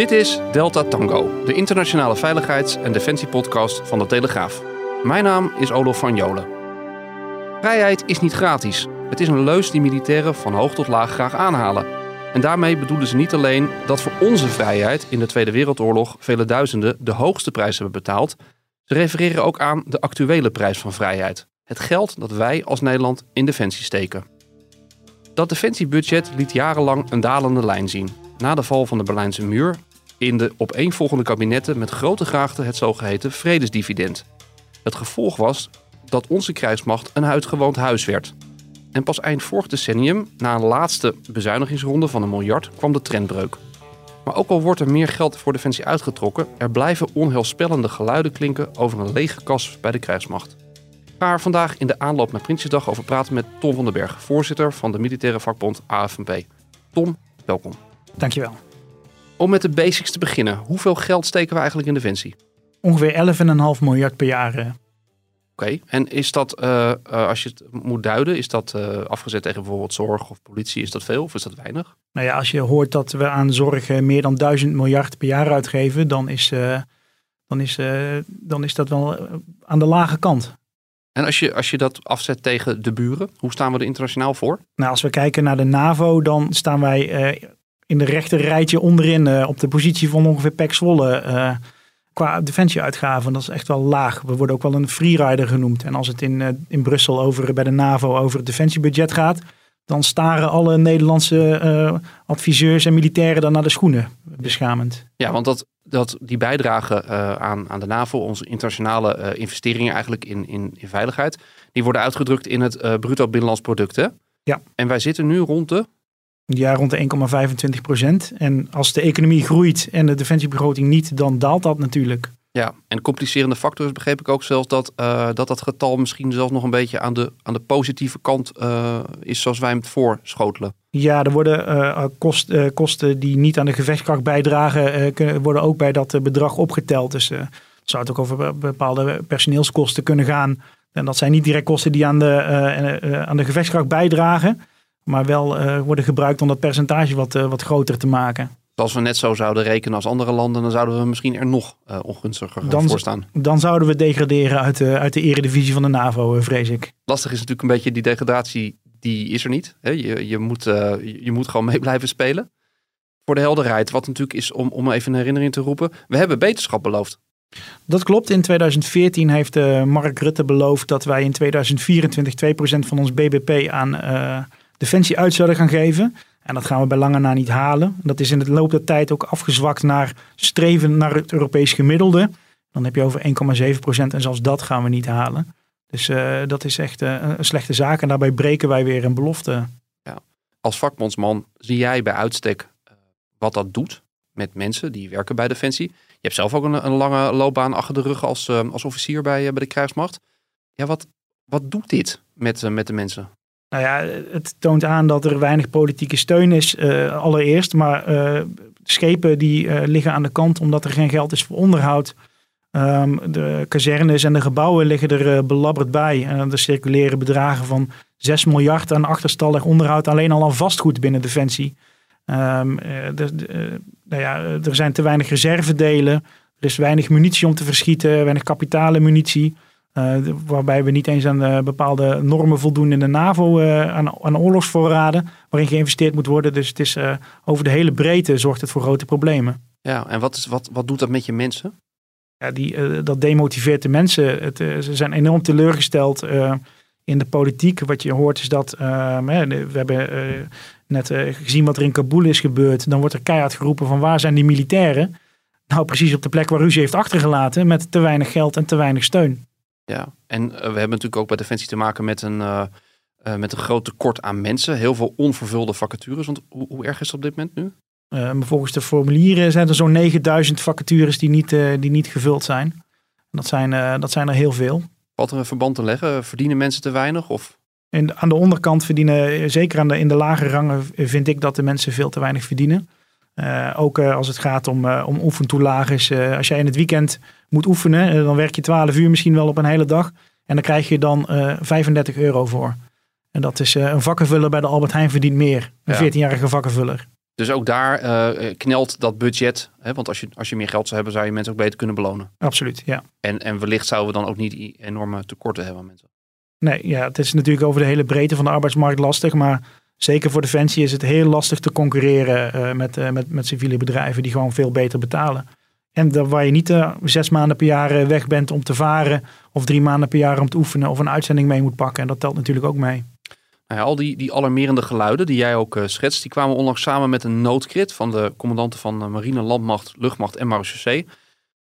Dit is Delta Tango, de internationale veiligheids- en defensiepodcast van de Telegraaf. Mijn naam is Olof van Jolen. Vrijheid is niet gratis. Het is een leus die militairen van hoog tot laag graag aanhalen. En daarmee bedoelen ze niet alleen dat voor onze vrijheid in de Tweede Wereldoorlog vele duizenden de hoogste prijs hebben betaald. Ze refereren ook aan de actuele prijs van vrijheid. Het geld dat wij als Nederland in defensie steken. Dat defensiebudget liet jarenlang een dalende lijn zien. Na de val van de Berlijnse muur in de opeenvolgende kabinetten met grote graagte het zogeheten vredesdividend. Het gevolg was dat onze krijgsmacht een uitgewoond huis werd. En pas eind vorig decennium, na een laatste bezuinigingsronde van een miljard, kwam de trendbreuk. Maar ook al wordt er meer geld voor defensie uitgetrokken, er blijven onheilspellende geluiden klinken over een lege kas bij de krijgsmacht. Ik ga er vandaag in de aanloop naar Prinsjesdag over praten met Tom van den Berg, voorzitter van de militaire vakbond AFNP. Tom, welkom. Dankjewel. Om met de basics te beginnen, hoeveel geld steken we eigenlijk in defensie? Ongeveer 11,5 miljard per jaar. eh. Oké, en is dat, eh, eh, als je het moet duiden, is dat afgezet tegen bijvoorbeeld zorg of politie, is dat veel of is dat weinig? Nou ja, als je hoort dat we aan zorg meer dan 1000 miljard per jaar uitgeven, dan is, dan is, dan is dat wel aan de lage kant. En als je, als je dat afzet tegen de buren, hoe staan we er internationaal voor? Nou, als we kijken naar de NAVO, dan staan wij in de rechter rijtje onderin eh, op de positie van ongeveer Pek Zwolle eh, qua defensieuitgaven. Dat is echt wel laag. We worden ook wel een freerider genoemd. En als het in, eh, in Brussel over, bij de NAVO over het defensiebudget gaat, dan staren alle Nederlandse adviseurs en militairen dan naar de schoenen. Beschamend. Ja, want dat, dat die bijdrage aan, aan de NAVO, onze internationale investeringen eigenlijk in, in, in veiligheid, die worden uitgedrukt in het bruto binnenlands product. Hè? Ja. En wij zitten nu rond de. Ja, rond de 1,25 procent. En als de economie groeit en de defensiebegroting niet, dan daalt dat natuurlijk. Ja, en complicerende factor is begreep ik ook zelfs dat, eh, dat dat getal misschien zelfs nog een beetje aan de, aan de positieve kant eh, is zoals wij hem het voorschotelen. Ja, er worden kost, eh, kosten die niet aan de gevechtskracht bijdragen, kunnen, worden ook bij dat bedrag opgeteld. Dus zou het ook over be- bepaalde personeelskosten kunnen gaan. En dat zijn niet direct kosten die aan de, aan de gevechtskracht bijdragen, maar wel eh, worden gebruikt om dat percentage wat, eh, wat groter te maken. Als we net zo zouden rekenen als andere landen, dan zouden we misschien er nog eh, ongunstiger Dan- voor staan. Dan zouden we degraderen uit de, uit de eredivisie van de NAVO, vrees ik. Lastig is natuurlijk een beetje die degradatie, die is er niet. Hè? Je, je, moet, je moet gewoon mee blijven spelen. Voor de helderheid, wat natuurlijk is om, om even een herinnering te roepen. We hebben beterschap beloofd. Dat klopt. In 2014 heeft Mark Rutte beloofd dat wij in 2024 2% van ons BBP aan defensie uit gaan geven. En dat gaan we bij lange na niet halen. Dat is in het loop der tijd ook afgezwakt naar streven naar het Europees gemiddelde. Dan heb je over 1,7% en zelfs dat gaan we niet halen. Dus eh, dat is echt eh, een slechte zaak. En daarbij breken wij weer een belofte. Als vakbondsman zie jij bij uitstek eh, wat dat doet met mensen die werken bij Defensie. Je hebt zelf ook een, een lange loopbaan achter de rug als, als officier bij, bij de krijgsmacht. Ja, wat, wat doet dit met, met de mensen? Nou ja, het toont aan dat er weinig politieke steun is, eh, allereerst. Maar eh, schepen die eh, liggen aan de kant omdat er geen geld is voor onderhoud. Ehm, de kazernes en de gebouwen liggen er belabberd bij. En er circuleren bedragen van 6 miljard aan achterstallig onderhoud alleen al aan vastgoed binnen Defensie. Ehm, eh, eh, nou ja, er zijn te weinig reservedelen. Er is weinig munitie om te verschieten, weinig kapitale munitie. Eh, de- waarbij we niet eens aan eh, bepaalde normen voldoen in de NAVO eh, aan, aan oorlogsvoorraden, waarin geïnvesteerd moet worden. Dus het is over de hele breedte zorgt het voor grote problemen. Ja, en wat, is, wat, wat doet dat met je mensen? Ja, die, dat demotiveert de mensen. Het, ze zijn enorm teleurgesteld in de politiek. Wat je hoort is dat, de- we hebben net gezien wat er in Kabul is gebeurd. Dan wordt er keihard geroepen van waar zijn die militairen? Nou, precies op de plek waar u ze heeft achtergelaten met te weinig geld en te weinig steun. Ja, en eh, we hebben natuurlijk ook bij Defensie te maken met een, Uh, met een groot tekort aan mensen. Heel veel onvervulde vacatures. Want hoe, hoe erg is het op dit moment nu? Uh, volgens de formulieren zijn er zo'n 9000 vacatures die niet, die niet gevuld zijn. Dat zijn, dat zijn er heel veel. Wat er een verband te leggen? Verdienen mensen te weinig? Of? En aan de onderkant verdienen, zeker aan de, in de lage rangen, vind ik dat de mensen veel te weinig verdienen. Uh, ook uh, als het gaat om, uh, om oefentoelages. als jij in het weekend moet oefenen, dan werk je 12 uur misschien wel op een hele dag. En dan krijg je dan 35 euro voor. En dat is een vakkenvuller bij de Albert Heijn verdient meer. Een ja. 14-jarige vakkenvuller. Dus ook daar knelt dat budget. Hè? Want als je, als je meer geld zou hebben, zou je mensen ook beter kunnen belonen. Absoluut, ja. En, en wellicht zouden we dan ook niet enorme tekorten hebben aan mensen. Nee, ja, het is natuurlijk over de hele breedte van de arbeidsmarkt lastig. Maar zeker voor Defensie is het heel lastig te concurreren uh, met, uh, met, met civiele bedrijven die gewoon veel beter betalen. En daar waar je niet uh, zes maanden per jaar weg bent om te varen, of drie maanden per jaar om te oefenen, of een uitzending mee moet pakken. En dat telt natuurlijk ook mee. Nou ja, al die, die alarmerende geluiden die jij ook schetst, die kwamen onlangs samen met een noodkrit van de commandanten van Marine, Landmacht, Luchtmacht en Marechaussee.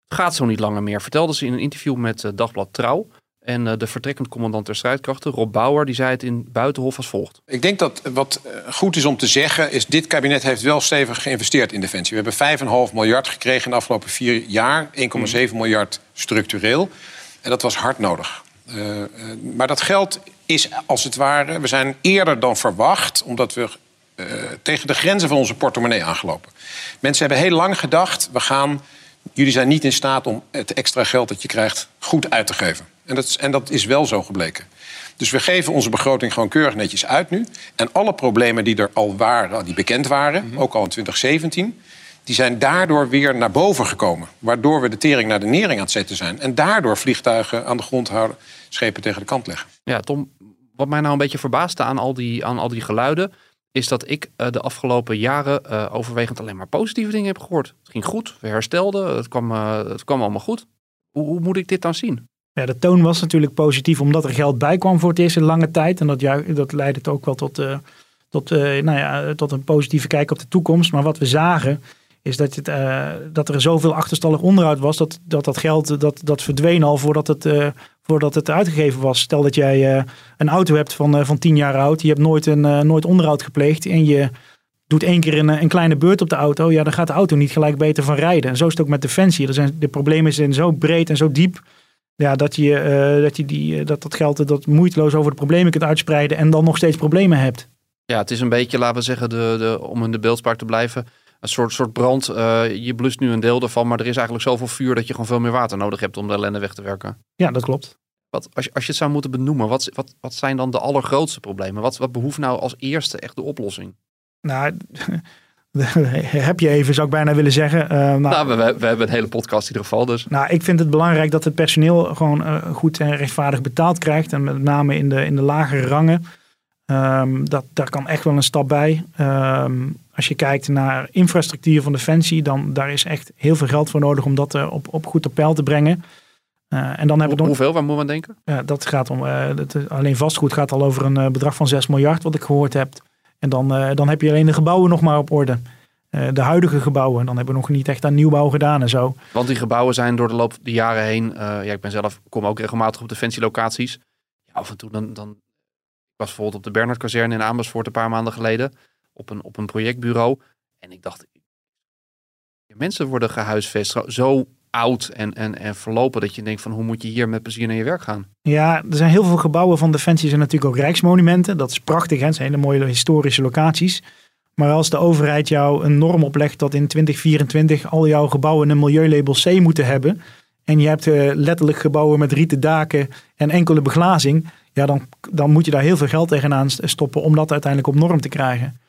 Het gaat zo niet langer meer, vertelde ze in een interview met Dagblad Trouw. En uh, de vertrekkend commandant der strijdkrachten, Rob Bauer, die zei het in Buitenhof als volgt. Ik denk dat wat uh, goed is om te zeggen, is dit kabinet heeft wel stevig geïnvesteerd in defensie. We hebben 5,5 miljard gekregen in de afgelopen vier jaar, 1,7 mm. miljard structureel. En dat was hard nodig. Uh, maar dat geld is als het ware, we zijn eerder dan verwacht, omdat we tegen de grenzen van onze portemonnee aangelopen. Mensen hebben heel lang gedacht, we gaan, jullie zijn niet in staat om het extra geld dat je krijgt goed uit te geven. En dat, is, en dat is wel zo gebleken. Dus we geven onze begroting gewoon keurig netjes uit nu. En alle problemen die er al waren, die bekend waren, mhm. ook al in 2017, die zijn daardoor weer naar boven gekomen. Waardoor we de tering naar de nering aan het zetten zijn. En daardoor vliegtuigen aan de grond houden, schepen tegen de kant leggen. Ja, Tom, wat mij nou een beetje verbaasde aan al die, aan al die geluiden, is dat ik uh, de afgelopen jaren uh, overwegend alleen maar positieve dingen heb gehoord. Het ging goed, we herstelden, het kwam, uh, het kwam allemaal goed. Hoe, hoe moet ik dit dan zien? Ja, de toon was natuurlijk positief omdat er geld bij kwam voor het eerst in lange tijd. En dat, dat leidde ook wel tot, uh, tot, uh, nou ja, tot een positieve kijk op de toekomst. Maar wat we zagen is dat, het, uh, dat er zoveel achterstallig onderhoud was. Dat dat, dat geld dat, dat verdween al voordat het, voordat het uitgegeven was. Stel dat jij een auto hebt van, van 10 jaar oud. Je hebt nooit, een, nooit onderhoud gepleegd. En je doet één keer een, een kleine beurt op de auto. Ja, dan gaat de auto niet gelijk beter van rijden. En zo is het ook met Defensie. Er zijn, de problemen zijn zo breed en zo diep ja, dat, je, uh, dat, je die, uh, dat dat geld dat moeiteloos over de problemen kunt uitspreiden en dan nog steeds problemen hebt. Ja, het is een beetje, laten we zeggen, de, de, om in de beeldspraak te blijven, een soort, soort brand. Uh, je blust nu een deel ervan, maar er is eigenlijk zoveel vuur dat je gewoon veel meer water nodig hebt om de ellende weg te werken. Ja, dat klopt. Wat, als, je, als je het zou moeten benoemen, wat, wat, wat zijn dan de allergrootste problemen? Wat, wat behoeft nou als eerste echt de oplossing? Nou, heb je even, zou ik bijna willen zeggen. Uh, nou, nou we, we, hebben een hele podcast in ieder geval. Dus. Nou, ik vind het belangrijk dat het personeel gewoon uh, goed en rechtvaardig betaald krijgt. En met name in de, in de lagere rangen. Um, dat, daar kan echt wel een stap bij. Um, als je kijkt naar infrastructuur van Defensie, dan daar is echt heel veel geld voor nodig om dat uh, op, op goed op peil te brengen. En dan hebben we Hoeveel, waar moet men denken? Ja, dat gaat om, dat, alleen vastgoed gaat al over een bedrag van 6 miljard, wat ik gehoord heb. En dan, uh, dan heb je alleen de gebouwen nog maar op orde. Uh, de huidige gebouwen. Dan hebben we nog niet echt aan nieuwbouw gedaan en zo. Want die gebouwen zijn door de loop der jaren heen. Uh, ja, ik ben zelf, kom ook regelmatig op defensielocaties. Ja, af en toe dan, dan. Ik was bijvoorbeeld op de Bernhard-kazerne in Amersfoort een paar maanden geleden. Op een, op een projectbureau. En ik dacht. Mensen worden gehuisvest zo oud en, en, en verlopen dat je denkt van hoe moet je hier met plezier naar je werk gaan? Ja, er zijn heel veel gebouwen van Defensie zijn natuurlijk ook rijksmonumenten. Dat is prachtig, hè? het zijn hele mooie historische locaties. Maar als de overheid jou een norm oplegt dat in 2024 al jouw gebouwen een milieulabel C moeten hebben. En je hebt uh, letterlijk gebouwen met rieten daken en enkele beglazing. Ja, dan, dan moet je daar heel veel geld tegenaan stoppen om dat uiteindelijk op norm te krijgen.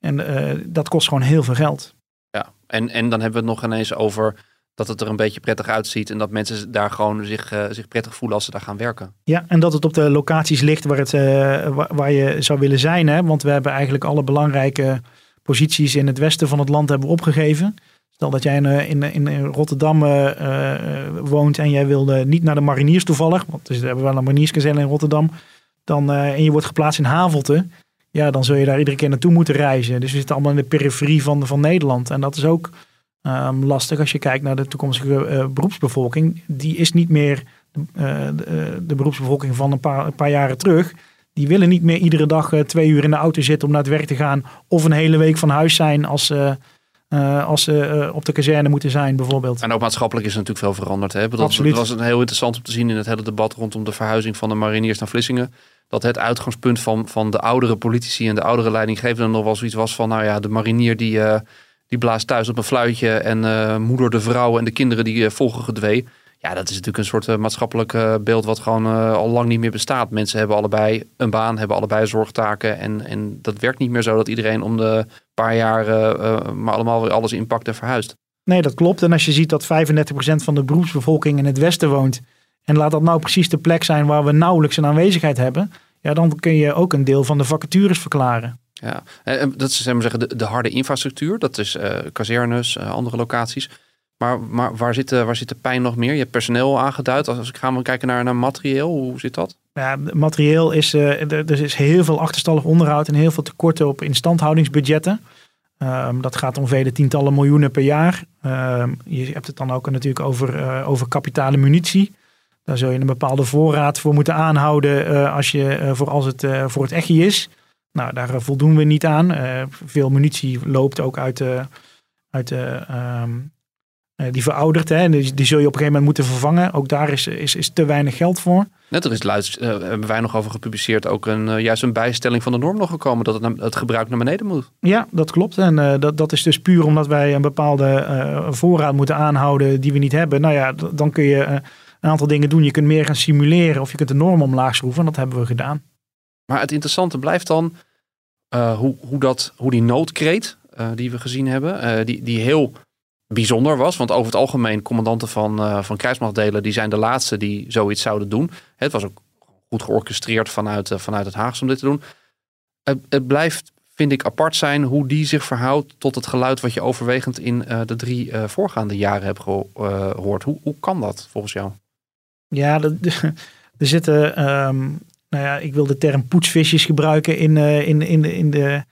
En uh, dat kost gewoon heel veel geld. Ja, en, en dan hebben we het nog ineens over dat het er een beetje prettig uitziet en dat mensen daar gewoon zich, uh, zich prettig voelen als ze daar gaan werken. Ja, en dat het op de locaties ligt waar, het, uh, waar, je zou willen zijn. Hè? Want we hebben eigenlijk alle belangrijke posities in het westen van het land hebben opgegeven. Stel dat jij in, eh, in, in Rotterdam woont en jij wilde niet naar de mariniers toevallig, want dus we hebben wel een marinierskazerne in Rotterdam, dan, en je wordt geplaatst in Havelte, ja, dan zul je daar iedere keer naartoe moeten reizen. Dus we zitten allemaal in de periferie van, van Nederland. En dat is ook um, lastig als je kijkt naar de toekomstige uh, beroepsbevolking. Die is niet meer uh, de, de, beroepsbevolking van een paar, een paar jaren terug. Die willen niet meer iedere dag twee uur in de auto zitten om naar het werk te gaan. Of een hele week van huis zijn als, als ze op de kazerne moeten zijn bijvoorbeeld. En ook maatschappelijk is er natuurlijk veel veranderd. Hè? Dat, Absoluut. Was een heel interessant om te zien in het hele debat rondom de verhuizing van de mariniers naar Vlissingen dat het uitgangspunt van, van de oudere politici en de oudere leidinggevenden nog wel zoiets was van, nou ja, de marinier die, uh, die blaast thuis op een fluitje en uh, moeder, de vrouw en de kinderen die uh, volgen gedwee. Ja, dat is natuurlijk een soort maatschappelijk beeld wat gewoon al lang niet meer bestaat. Mensen hebben allebei een baan, hebben allebei zorgtaken en, en dat werkt niet meer zo dat iedereen om de paar jaar maar allemaal weer alles inpakt en verhuist. Nee, dat klopt. En als je ziet dat 35% van de beroepsbevolking in het Westen woont en laat dat nou precies de plek zijn waar we nauwelijks een aanwezigheid hebben. Ja, dan kun je ook een deel van de vacatures verklaren. Ja, en dat is zeggen, de, de harde infrastructuur. Dat is uh, kazernes, andere locaties. Maar, maar waar, zit, waar zit de pijn nog meer? Je hebt personeel aangeduid. Als, ik ga maar kijken naar, naar materieel, hoe zit dat? Ja, materieel is, er is heel veel achterstallig onderhoud en heel veel tekorten op instandhoudingsbudgetten. Um, dat gaat om vele tientallen miljoenen per jaar. Um, je hebt het dan ook natuurlijk over, over kapitale munitie. Daar zul je een bepaalde voorraad voor moeten aanhouden als je, voor als het voor het echi is. Nou, daar voldoen we niet aan. veel munitie loopt ook uit, uit um, die verouderd. Hè, die, die, zul je op een gegeven moment moeten vervangen. Ook daar is, is, is te weinig geld voor. Net er is luid, hebben wij nog over gepubliceerd, ook een, juist een bijstelling van de norm nog gekomen, dat het, het gebruik naar beneden moet. Ja, dat klopt. En dat, dat is dus puur omdat wij een bepaalde voorraad moeten aanhouden die we niet hebben. Nou ja, dan kun je een aantal dingen doen. Je kunt meer gaan simuleren of je kunt de norm omlaag schroeven. En dat hebben we gedaan. Maar het interessante blijft dan uh, hoe, hoe, dat, hoe die noodkreet uh, die we gezien hebben, uh, die, die heel bijzonder was. Want over het algemeen, commandanten van, van krijgsmachtdelen, die zijn de laatste die zoiets zouden doen. Het was ook goed georchestreerd vanuit, vanuit het Haagse om dit te doen. Het, blijft, vind ik, apart zijn hoe die zich verhoudt tot het geluid wat je overwegend in de drie voorgaande jaren hebt gehoord. Hoe, hoe kan dat volgens jou? Ja, er zitten, um, nou ja, ik wil de term poetsvisjes gebruiken in, uh, in, in, in, de,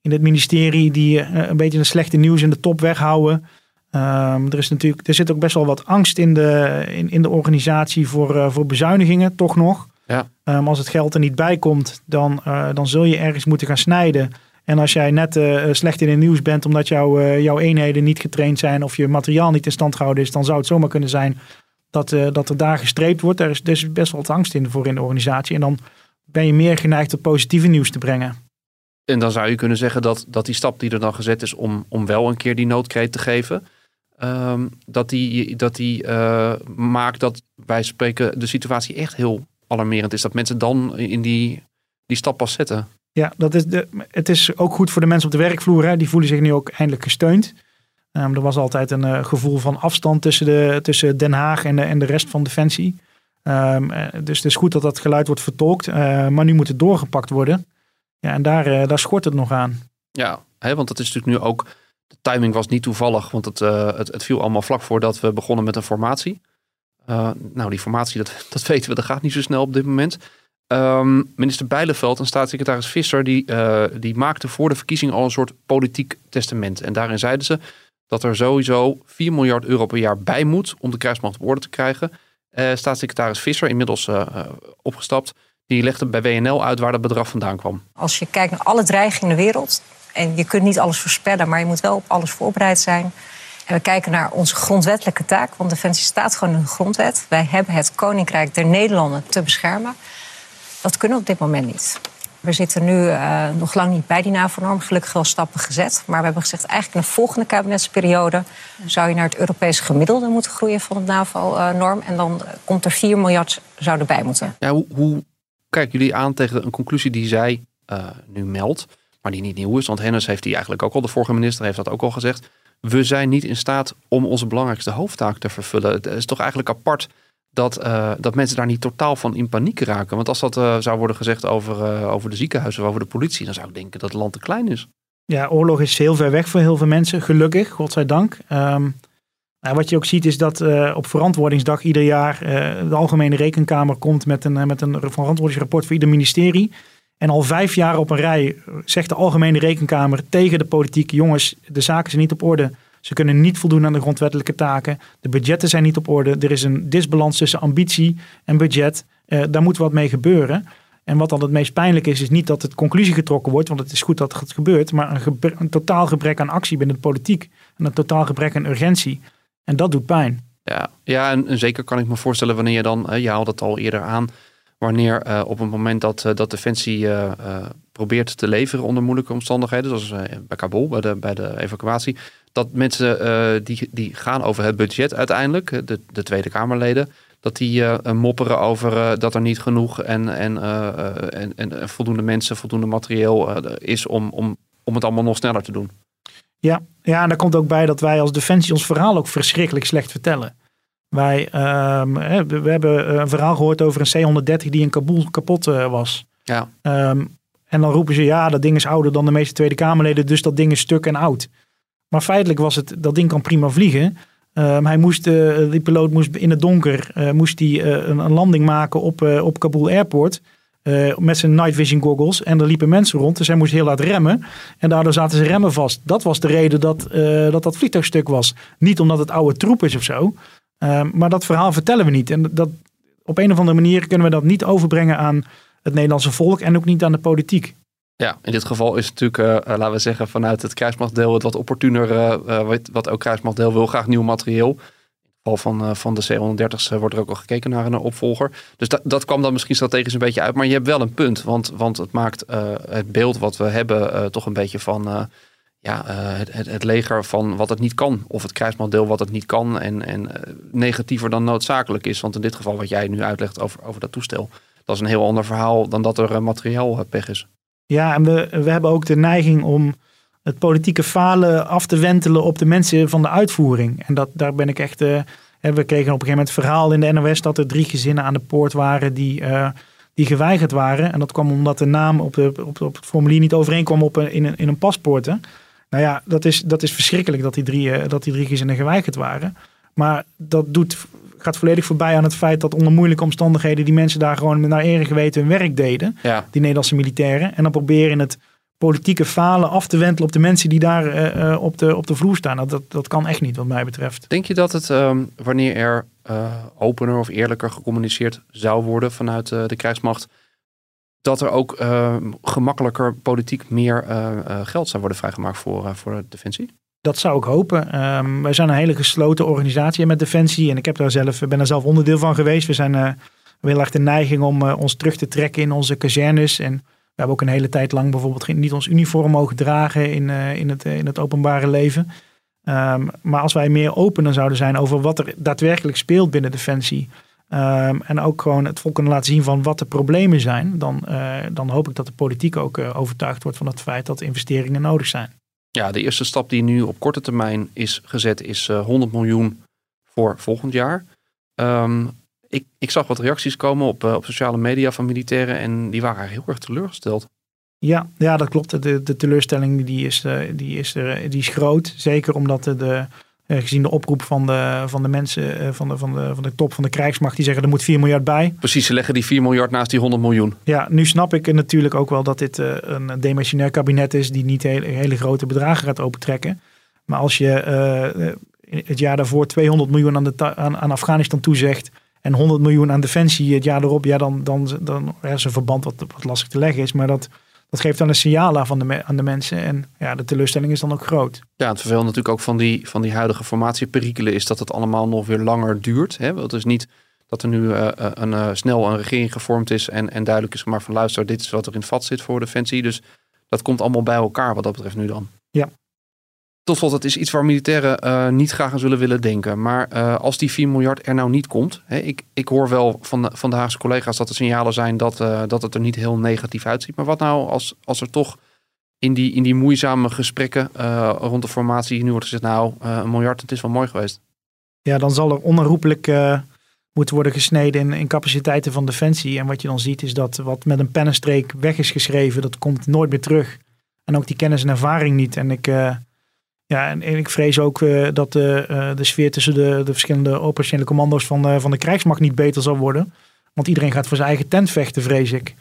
in het ministerie die uh, een beetje een slechte nieuws in de top weghouden. Um, er, is natuurlijk, er zit ook best wel wat angst in de, in, in de organisatie voor, uh, voor bezuinigingen, toch nog. Ja. Um, als het geld er niet bij komt, dan, dan zul je ergens moeten gaan snijden. En als jij net slecht in het nieuws bent omdat jouw, jouw eenheden niet getraind zijn of je materiaal niet in stand gehouden is, dan zou het zomaar kunnen zijn dat, uh, dat er daar gestreept wordt. Daar is, dus best wel wat angst in voor in de organisatie. En dan ben je meer geneigd het positieve nieuws te brengen. En dan zou je kunnen zeggen dat, dat die stap die er dan gezet is om, om wel een keer die noodkreet te geven, um, dat die, dat die uh, maakt dat wij spreken de situatie echt heel alarmerend is. Dat mensen dan in die, die stap pas zetten. Ja, dat is de, het is ook goed voor de mensen op de werkvloer. Hè. Die voelen zich nu ook eindelijk gesteund. Um, er was altijd een uh, gevoel van afstand tussen, de, tussen Den Haag en de, en de rest van Defensie. Um, dus het is goed dat dat geluid wordt vertolkt. Uh, maar nu moet het doorgepakt worden. Ja, en daar, uh, daar schort het nog aan. Ja, hè, want dat is natuurlijk nu ook. De timing was niet toevallig, want het, het, viel allemaal vlak voordat we begonnen met een formatie. nou, die formatie, dat, dat weten we, dat gaat niet zo snel op dit moment. Um, minister Bijleveld en staatssecretaris Visser, die, die maakten voor de verkiezing al een soort politiek testament. En daarin zeiden ze, dat er sowieso 4 miljard euro per jaar bij moet om de krijgsmacht op orde te krijgen. Uh, staatssecretaris Visser, inmiddels uh, opgestapt, die legde bij WNL uit waar dat bedrag vandaan kwam. Als je kijkt naar alle dreigingen in de wereld, en je kunt niet alles voorspellen, maar je moet wel op alles voorbereid zijn. En we kijken naar onze grondwettelijke taak, want Defensie staat gewoon in de grondwet. Wij hebben het Koninkrijk der Nederlanden te beschermen. Dat kunnen we op dit moment niet. We zitten nu uh, nog lang niet bij die NAVO-norm. Gelukkig wel stappen gezet. Maar we hebben gezegd, eigenlijk in de volgende kabinetsperiode... zou je naar het Europese gemiddelde moeten groeien van de NAVO-norm. En dan komt er 4 miljard zou erbij moeten. Ja, hoe, hoe kijken jullie aan tegen een conclusie die zij uh, nu meldt... maar die niet nieuw is, want Hennis heeft die eigenlijk ook al... de vorige minister heeft dat ook al gezegd... we zijn niet in staat om onze belangrijkste hoofdtaak te vervullen. Het is toch eigenlijk apart dat, uh, dat mensen daar niet totaal van in paniek raken. Want als dat uh, zou worden gezegd over, uh, over de ziekenhuizen of over de politie, dan zou ik denken dat het land te klein is. Ja, oorlog is heel ver weg voor heel veel mensen, gelukkig, godzijdank. Um, wat je ook ziet is dat op verantwoordingsdag ieder jaar de Algemene Rekenkamer komt met een, met een verantwoordingsrapport voor ieder ministerie. En al vijf jaar op een rij zegt de Algemene Rekenkamer tegen de politiek: jongens, de zaken zijn niet op orde. Ze kunnen niet voldoen aan de grondwettelijke taken. De budgetten zijn niet op orde. Er is een disbalans tussen ambitie en budget. Uh, daar moet wat mee gebeuren. En wat dan het meest pijnlijk is, is niet dat het conclusie getrokken wordt, want het is goed dat het gebeurt, maar een, totaal gebrek aan actie binnen de politiek en een totaal gebrek aan urgentie. En dat doet pijn. Ja, ja en, zeker kan ik me voorstellen wanneer je dan, je haalde het al eerder aan, wanneer uh, op het moment dat, uh, dat Defensie uh, probeert te leveren onder moeilijke omstandigheden, zoals bij Kabul, bij de, bij de evacuatie, dat mensen die, die gaan over het budget uiteindelijk, de, de Tweede Kamerleden, dat die mopperen over dat er niet genoeg en, en, en, en, voldoende mensen, voldoende materieel is om, om, om het allemaal nog sneller te doen. Ja, ja, en daar komt ook bij dat wij als Defensie ons verhaal ook verschrikkelijk slecht vertellen. Wij um, we hebben een verhaal gehoord over een C-130 die in Kabul kapot uh, was. Ja. Um, en dan roepen ze, ja, dat ding is ouder dan de meeste Tweede Kamerleden, dus dat ding is stuk en oud. Maar feitelijk was het, dat ding kan prima vliegen. Um, hij moest, uh, die piloot moest in het donker uh, moest die, een, een, landing maken op, op Kabul Airport. met zijn night vision goggles. En er liepen mensen rond, dus hij moest heel hard remmen. En daardoor zaten ze remmen vast. Dat was de reden dat dat, dat vliegtuig stuk was. Niet omdat het oude troep is of zo. Ehm, maar dat verhaal vertellen we niet. En dat, op een of andere manier kunnen we dat niet overbrengen aan het Nederlandse volk en ook niet aan de politiek. Ja, in dit geval is het natuurlijk, uh, laten we zeggen, vanuit het krijgsmachtdeel het wat opportuner, wat, wat ook krijgsmachtdeel wil, graag nieuw materieel. In het geval van, van de C-130's wordt er ook al gekeken naar een opvolger. Dus dat, dat kwam dan misschien strategisch een beetje uit. Maar je hebt wel een punt, want, want het maakt het beeld wat we hebben toch een beetje van ja, uh, het, het, leger van wat het niet kan. Of het krijgsmodel wat het niet kan. En, en uh, negatiever dan noodzakelijk is. Want in dit geval wat jij nu uitlegt over, over dat toestel. Dat is een heel ander verhaal dan dat er uh, materiaal pech is. Ja, en we, we hebben ook de neiging om het politieke falen af te wentelen op de mensen van de uitvoering. En dat, daar ben ik echt... we kregen op een gegeven moment het verhaal in de NOS dat er drie gezinnen aan de poort waren die die geweigerd waren. En dat kwam omdat de naam op, de, op, op het formulier niet overeenkwam op in, een, in een paspoort. Nou ja, dat is, dat is verschrikkelijk dat die drie, uh, dat die drie gezinnen geweigerd waren. Maar dat doet, gaat volledig voorbij aan het feit dat onder moeilijke omstandigheden die mensen daar gewoon naar eer geweten hun werk deden. Ja. Die Nederlandse militairen. En dan proberen het politieke falen af te wentelen op de mensen die daar uh, op, de, op de vloer staan. Dat, dat kan echt niet wat mij betreft. Denk je dat het um, wanneer er uh, opener of eerlijker gecommuniceerd zou worden vanuit de krijgsmacht dat er ook uh, gemakkelijker politiek meer uh, uh, geld zou worden vrijgemaakt voor, voor Defensie? Dat zou ik hopen. Um, wij zijn een hele gesloten organisatie met Defensie. En ik heb daar zelf, ben daar zelf onderdeel van geweest. We zijn uh, heel erg de neiging om ons terug te trekken in onze kazernes. En we hebben ook een hele tijd lang bijvoorbeeld niet ons uniform mogen dragen in, in, het, in het openbare leven. Um, maar als wij meer opener zouden zijn over wat er daadwerkelijk speelt binnen Defensie. Um, en ook gewoon het volk kunnen laten zien van wat de problemen zijn. Dan, uh, dan hoop ik dat de politiek ook uh, overtuigd wordt van het feit dat investeringen nodig zijn. Ja, de eerste stap die nu op korte termijn is gezet is uh, 100 miljoen voor volgend jaar. Um, ik, ik zag wat reacties komen op, op sociale media van militairen en die waren heel erg teleurgesteld. Ja, ja dat klopt. De, de teleurstelling die is, die is, er, die is groot. Zeker omdat de, de gezien de oproep van de, van de mensen uh, van, de, van, de, van de top van de krijgsmacht, die zeggen er moet 4 miljard bij. Precies, ze leggen die 4 miljard naast die 100 miljoen. Ja, nu snap ik natuurlijk ook wel dat dit een demissionair kabinet is die niet hele, hele grote bedragen gaat opentrekken. Maar als je het jaar daarvoor 200 miljoen aan, de aan, aan Afghanistan toezegt en 100 miljoen aan defensie het jaar erop, ja, dan, dan, dan er is een verband wat, wat lastig te leggen is. Maar dat, dat geeft dan een signaal aan, de, aan de mensen. En ja, de teleurstelling is dan ook groot. Ja, het vervelend natuurlijk ook van die, van die huidige formatieperikelen is dat het allemaal nog weer langer duurt. Hè? Het is niet dat er nu uh, een, uh, snel een regering gevormd is en, en duidelijk is gemaakt van luister, dit is wat er in het vat zit voor Defensie. Dus dat komt allemaal bij elkaar wat dat betreft nu dan. Ja, tot slot, het is iets waar militairen uh, niet graag aan zullen willen denken. Maar uh, als die 4 miljard er nou niet komt. Hè, ik, ik hoor wel van de, van de Haagse collega's dat er signalen zijn dat, uh, dat het er niet heel negatief uitziet. Maar wat nou als, als er toch in die, in die moeizame gesprekken rond de formatie nu wordt gezegd, nou, een miljard, het is wel mooi geweest. Ja, dan zal er onherroepelijk moeten worden gesneden in, in capaciteiten van defensie. En wat je dan ziet is dat wat met een pennenstreek weg is geschreven, dat komt nooit meer terug. En ook die kennis en ervaring niet. En ik ja, en, ik vrees ook uh, dat de, uh, de sfeer tussen de, de verschillende operationele commando's van, uh, van de krijgsmacht niet beter zal worden. Want iedereen gaat voor zijn eigen tent vechten, vrees ik.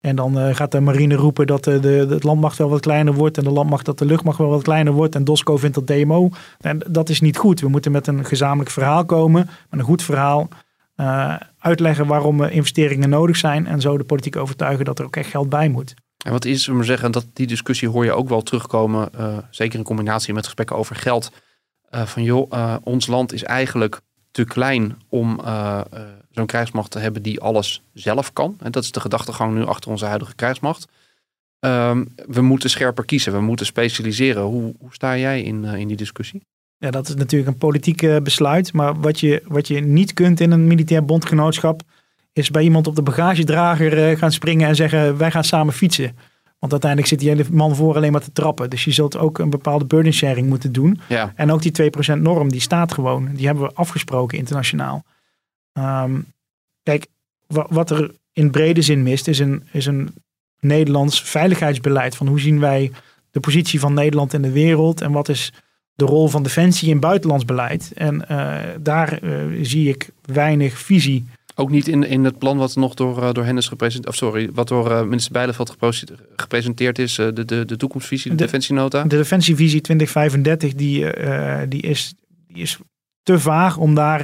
En dan gaat de marine roepen dat de, de, landmacht wel wat kleiner wordt. En de landmacht dat de luchtmacht wel wat kleiner wordt. En Dosco vindt dat DMO. En dat is niet goed. We moeten met een gezamenlijk verhaal komen. Met een goed verhaal. Uitleggen waarom investeringen nodig zijn. En zo de politiek overtuigen dat er ook echt geld bij moet. En wat is, we zeggen, dat die discussie hoor je ook wel terugkomen. zeker in combinatie met gesprekken over geld. van joh, ons land is eigenlijk te klein om zo'n krijgsmacht te hebben die alles zelf kan. En dat is de gedachtegang nu achter onze huidige krijgsmacht. Ehm, we moeten scherper kiezen, we moeten specialiseren. Hoe, hoe sta jij in, in die discussie? Ja, dat is natuurlijk een politiek besluit. Maar wat je, wat je niet kunt in een militair bondgenootschap, is bij iemand op de bagagedrager uh, gaan springen en zeggen: wij gaan samen fietsen. Want uiteindelijk zit die hele man voor alleen maar te trappen. Dus je zult ook een bepaalde burden sharing moeten doen. Ja. En ook die 2% norm, die staat gewoon. Die hebben we afgesproken internationaal. Um, kijk, wat er in brede zin mist, is een, is een Nederlands veiligheidsbeleid. Van hoe zien wij de positie van Nederland in de wereld en wat is de rol van defensie in buitenlands beleid. En uh, daar uh, zie ik weinig visie. Ook niet in, in het plan wat nog door, uh, door Hennis gepresenteerd, of sorry, wat door minister Bijleveld gepresenteerd is, de, de, de toekomstvisie, de, de defensienota. De defensievisie 2035, die, die, is, die is te vaag om daar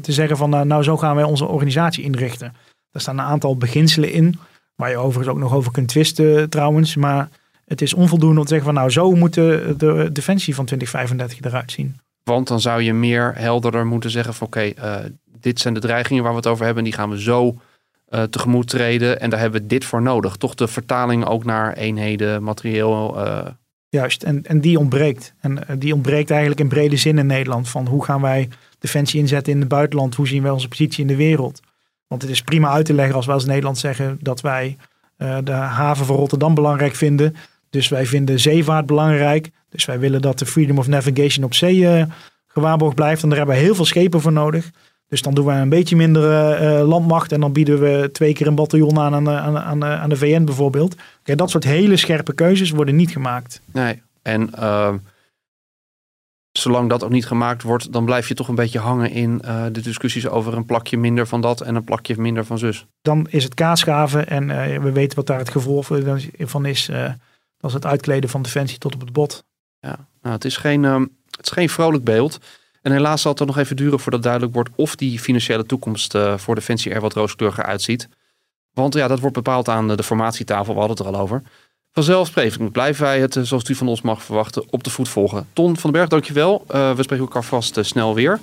te zeggen van nou, nou zo gaan wij onze organisatie inrichten. Daar staan een aantal beginselen in. Waar je overigens ook nog over kunt twisten trouwens. Maar het is onvoldoende om te zeggen van nou zo moet de, de defensie van 2035 eruit zien. Want dan zou je meer helderder moeten zeggen van oké, eh, dit zijn de dreigingen waar we het over hebben. Die gaan we zo uh, tegemoet treden. En daar hebben we dit voor nodig. Toch de vertaling ook naar eenheden, materieel. Uh... Juist, en, en die ontbreekt. En die ontbreekt eigenlijk in brede zin in Nederland. Van hoe gaan wij defensie inzetten in het buitenland? Hoe zien wij onze positie in de wereld? Want het is prima uit te leggen als wij als Nederland zeggen dat wij de haven van Rotterdam belangrijk vinden. Dus wij vinden zeevaart belangrijk. Dus wij willen dat de freedom of navigation op zee gewaarborgd blijft. En daar hebben we heel veel schepen voor nodig. Dus dan doen we een beetje minder uh, landmacht. En dan bieden we twee keer een bataljon aan aan, aan, aan, aan de VN bijvoorbeeld. Kijk, dat soort hele scherpe keuzes worden niet gemaakt. Nee, en ehm, zolang dat ook niet gemaakt wordt, dan blijf je toch een beetje hangen in uh, de discussies over een plakje minder van dat en een plakje minder van zus. Dan is het kaasgaven en we weten wat daar het gevolg van is. Dat is het uitkleden van defensie tot op het bot. Ja, nou, het, is geen, uh, het is geen vrolijk beeld. En helaas zal het nog even duren voordat duidelijk wordt of die financiële toekomst voor defensie er wat rooskleuriger uitziet. Want ja, dat wordt bepaald aan de formatietafel, we hadden het er al over. Vanzelfsprekend blijven wij het, eh, zoals u van ons mag verwachten, op de voet volgen. Ton van den Berg, dankjewel. Uh, we spreken elkaar vast snel weer.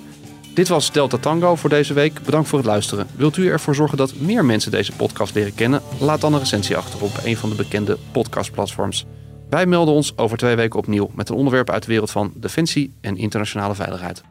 Dit was Delta Tango voor deze week. Bedankt voor het luisteren. Wilt u ervoor zorgen dat meer mensen deze podcast leren kennen? Laat dan een recensie achter op een van de bekende podcastplatforms. Wij melden ons over twee weken opnieuw met een onderwerp uit de wereld van defensie en internationale veiligheid.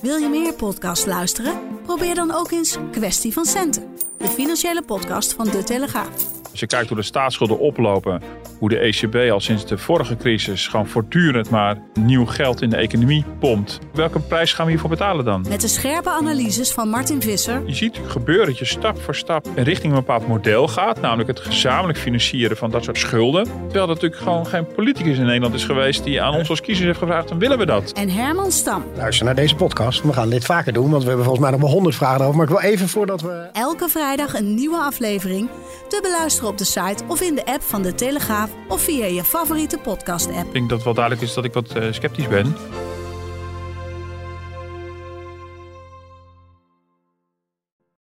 Wil je meer podcast luisteren? Probeer dan ook eens Kwestie van Centen, de financiële podcast van De Telegraaf. Als je kijkt hoe de staatsschulden oplopen, hoe de ECB al sinds de vorige crisis gewoon voortdurend maar nieuw geld in de economie pompt. Welke prijs gaan we hiervoor betalen dan? Met de scherpe analyses van Martin Visser. Je ziet gebeuren dat je stap voor stap richting een bepaald model gaat, namelijk het gezamenlijk financieren van dat soort schulden. Terwijl er natuurlijk gewoon geen politicus in Nederland is geweest die aan ons als kiezers heeft gevraagd, dan willen we dat. En Herman Stam. Luister naar deze podcast. We gaan dit vaker doen, want we hebben volgens mij nog maar honderd vragen over. Maar ik wil even voordat we... Elke vrijdag een nieuwe aflevering te beluisteren op de site of in de app van De Telegraaf of via je favoriete podcast-app. Ik denk dat wel duidelijk is dat ik wat uh, sceptisch ben.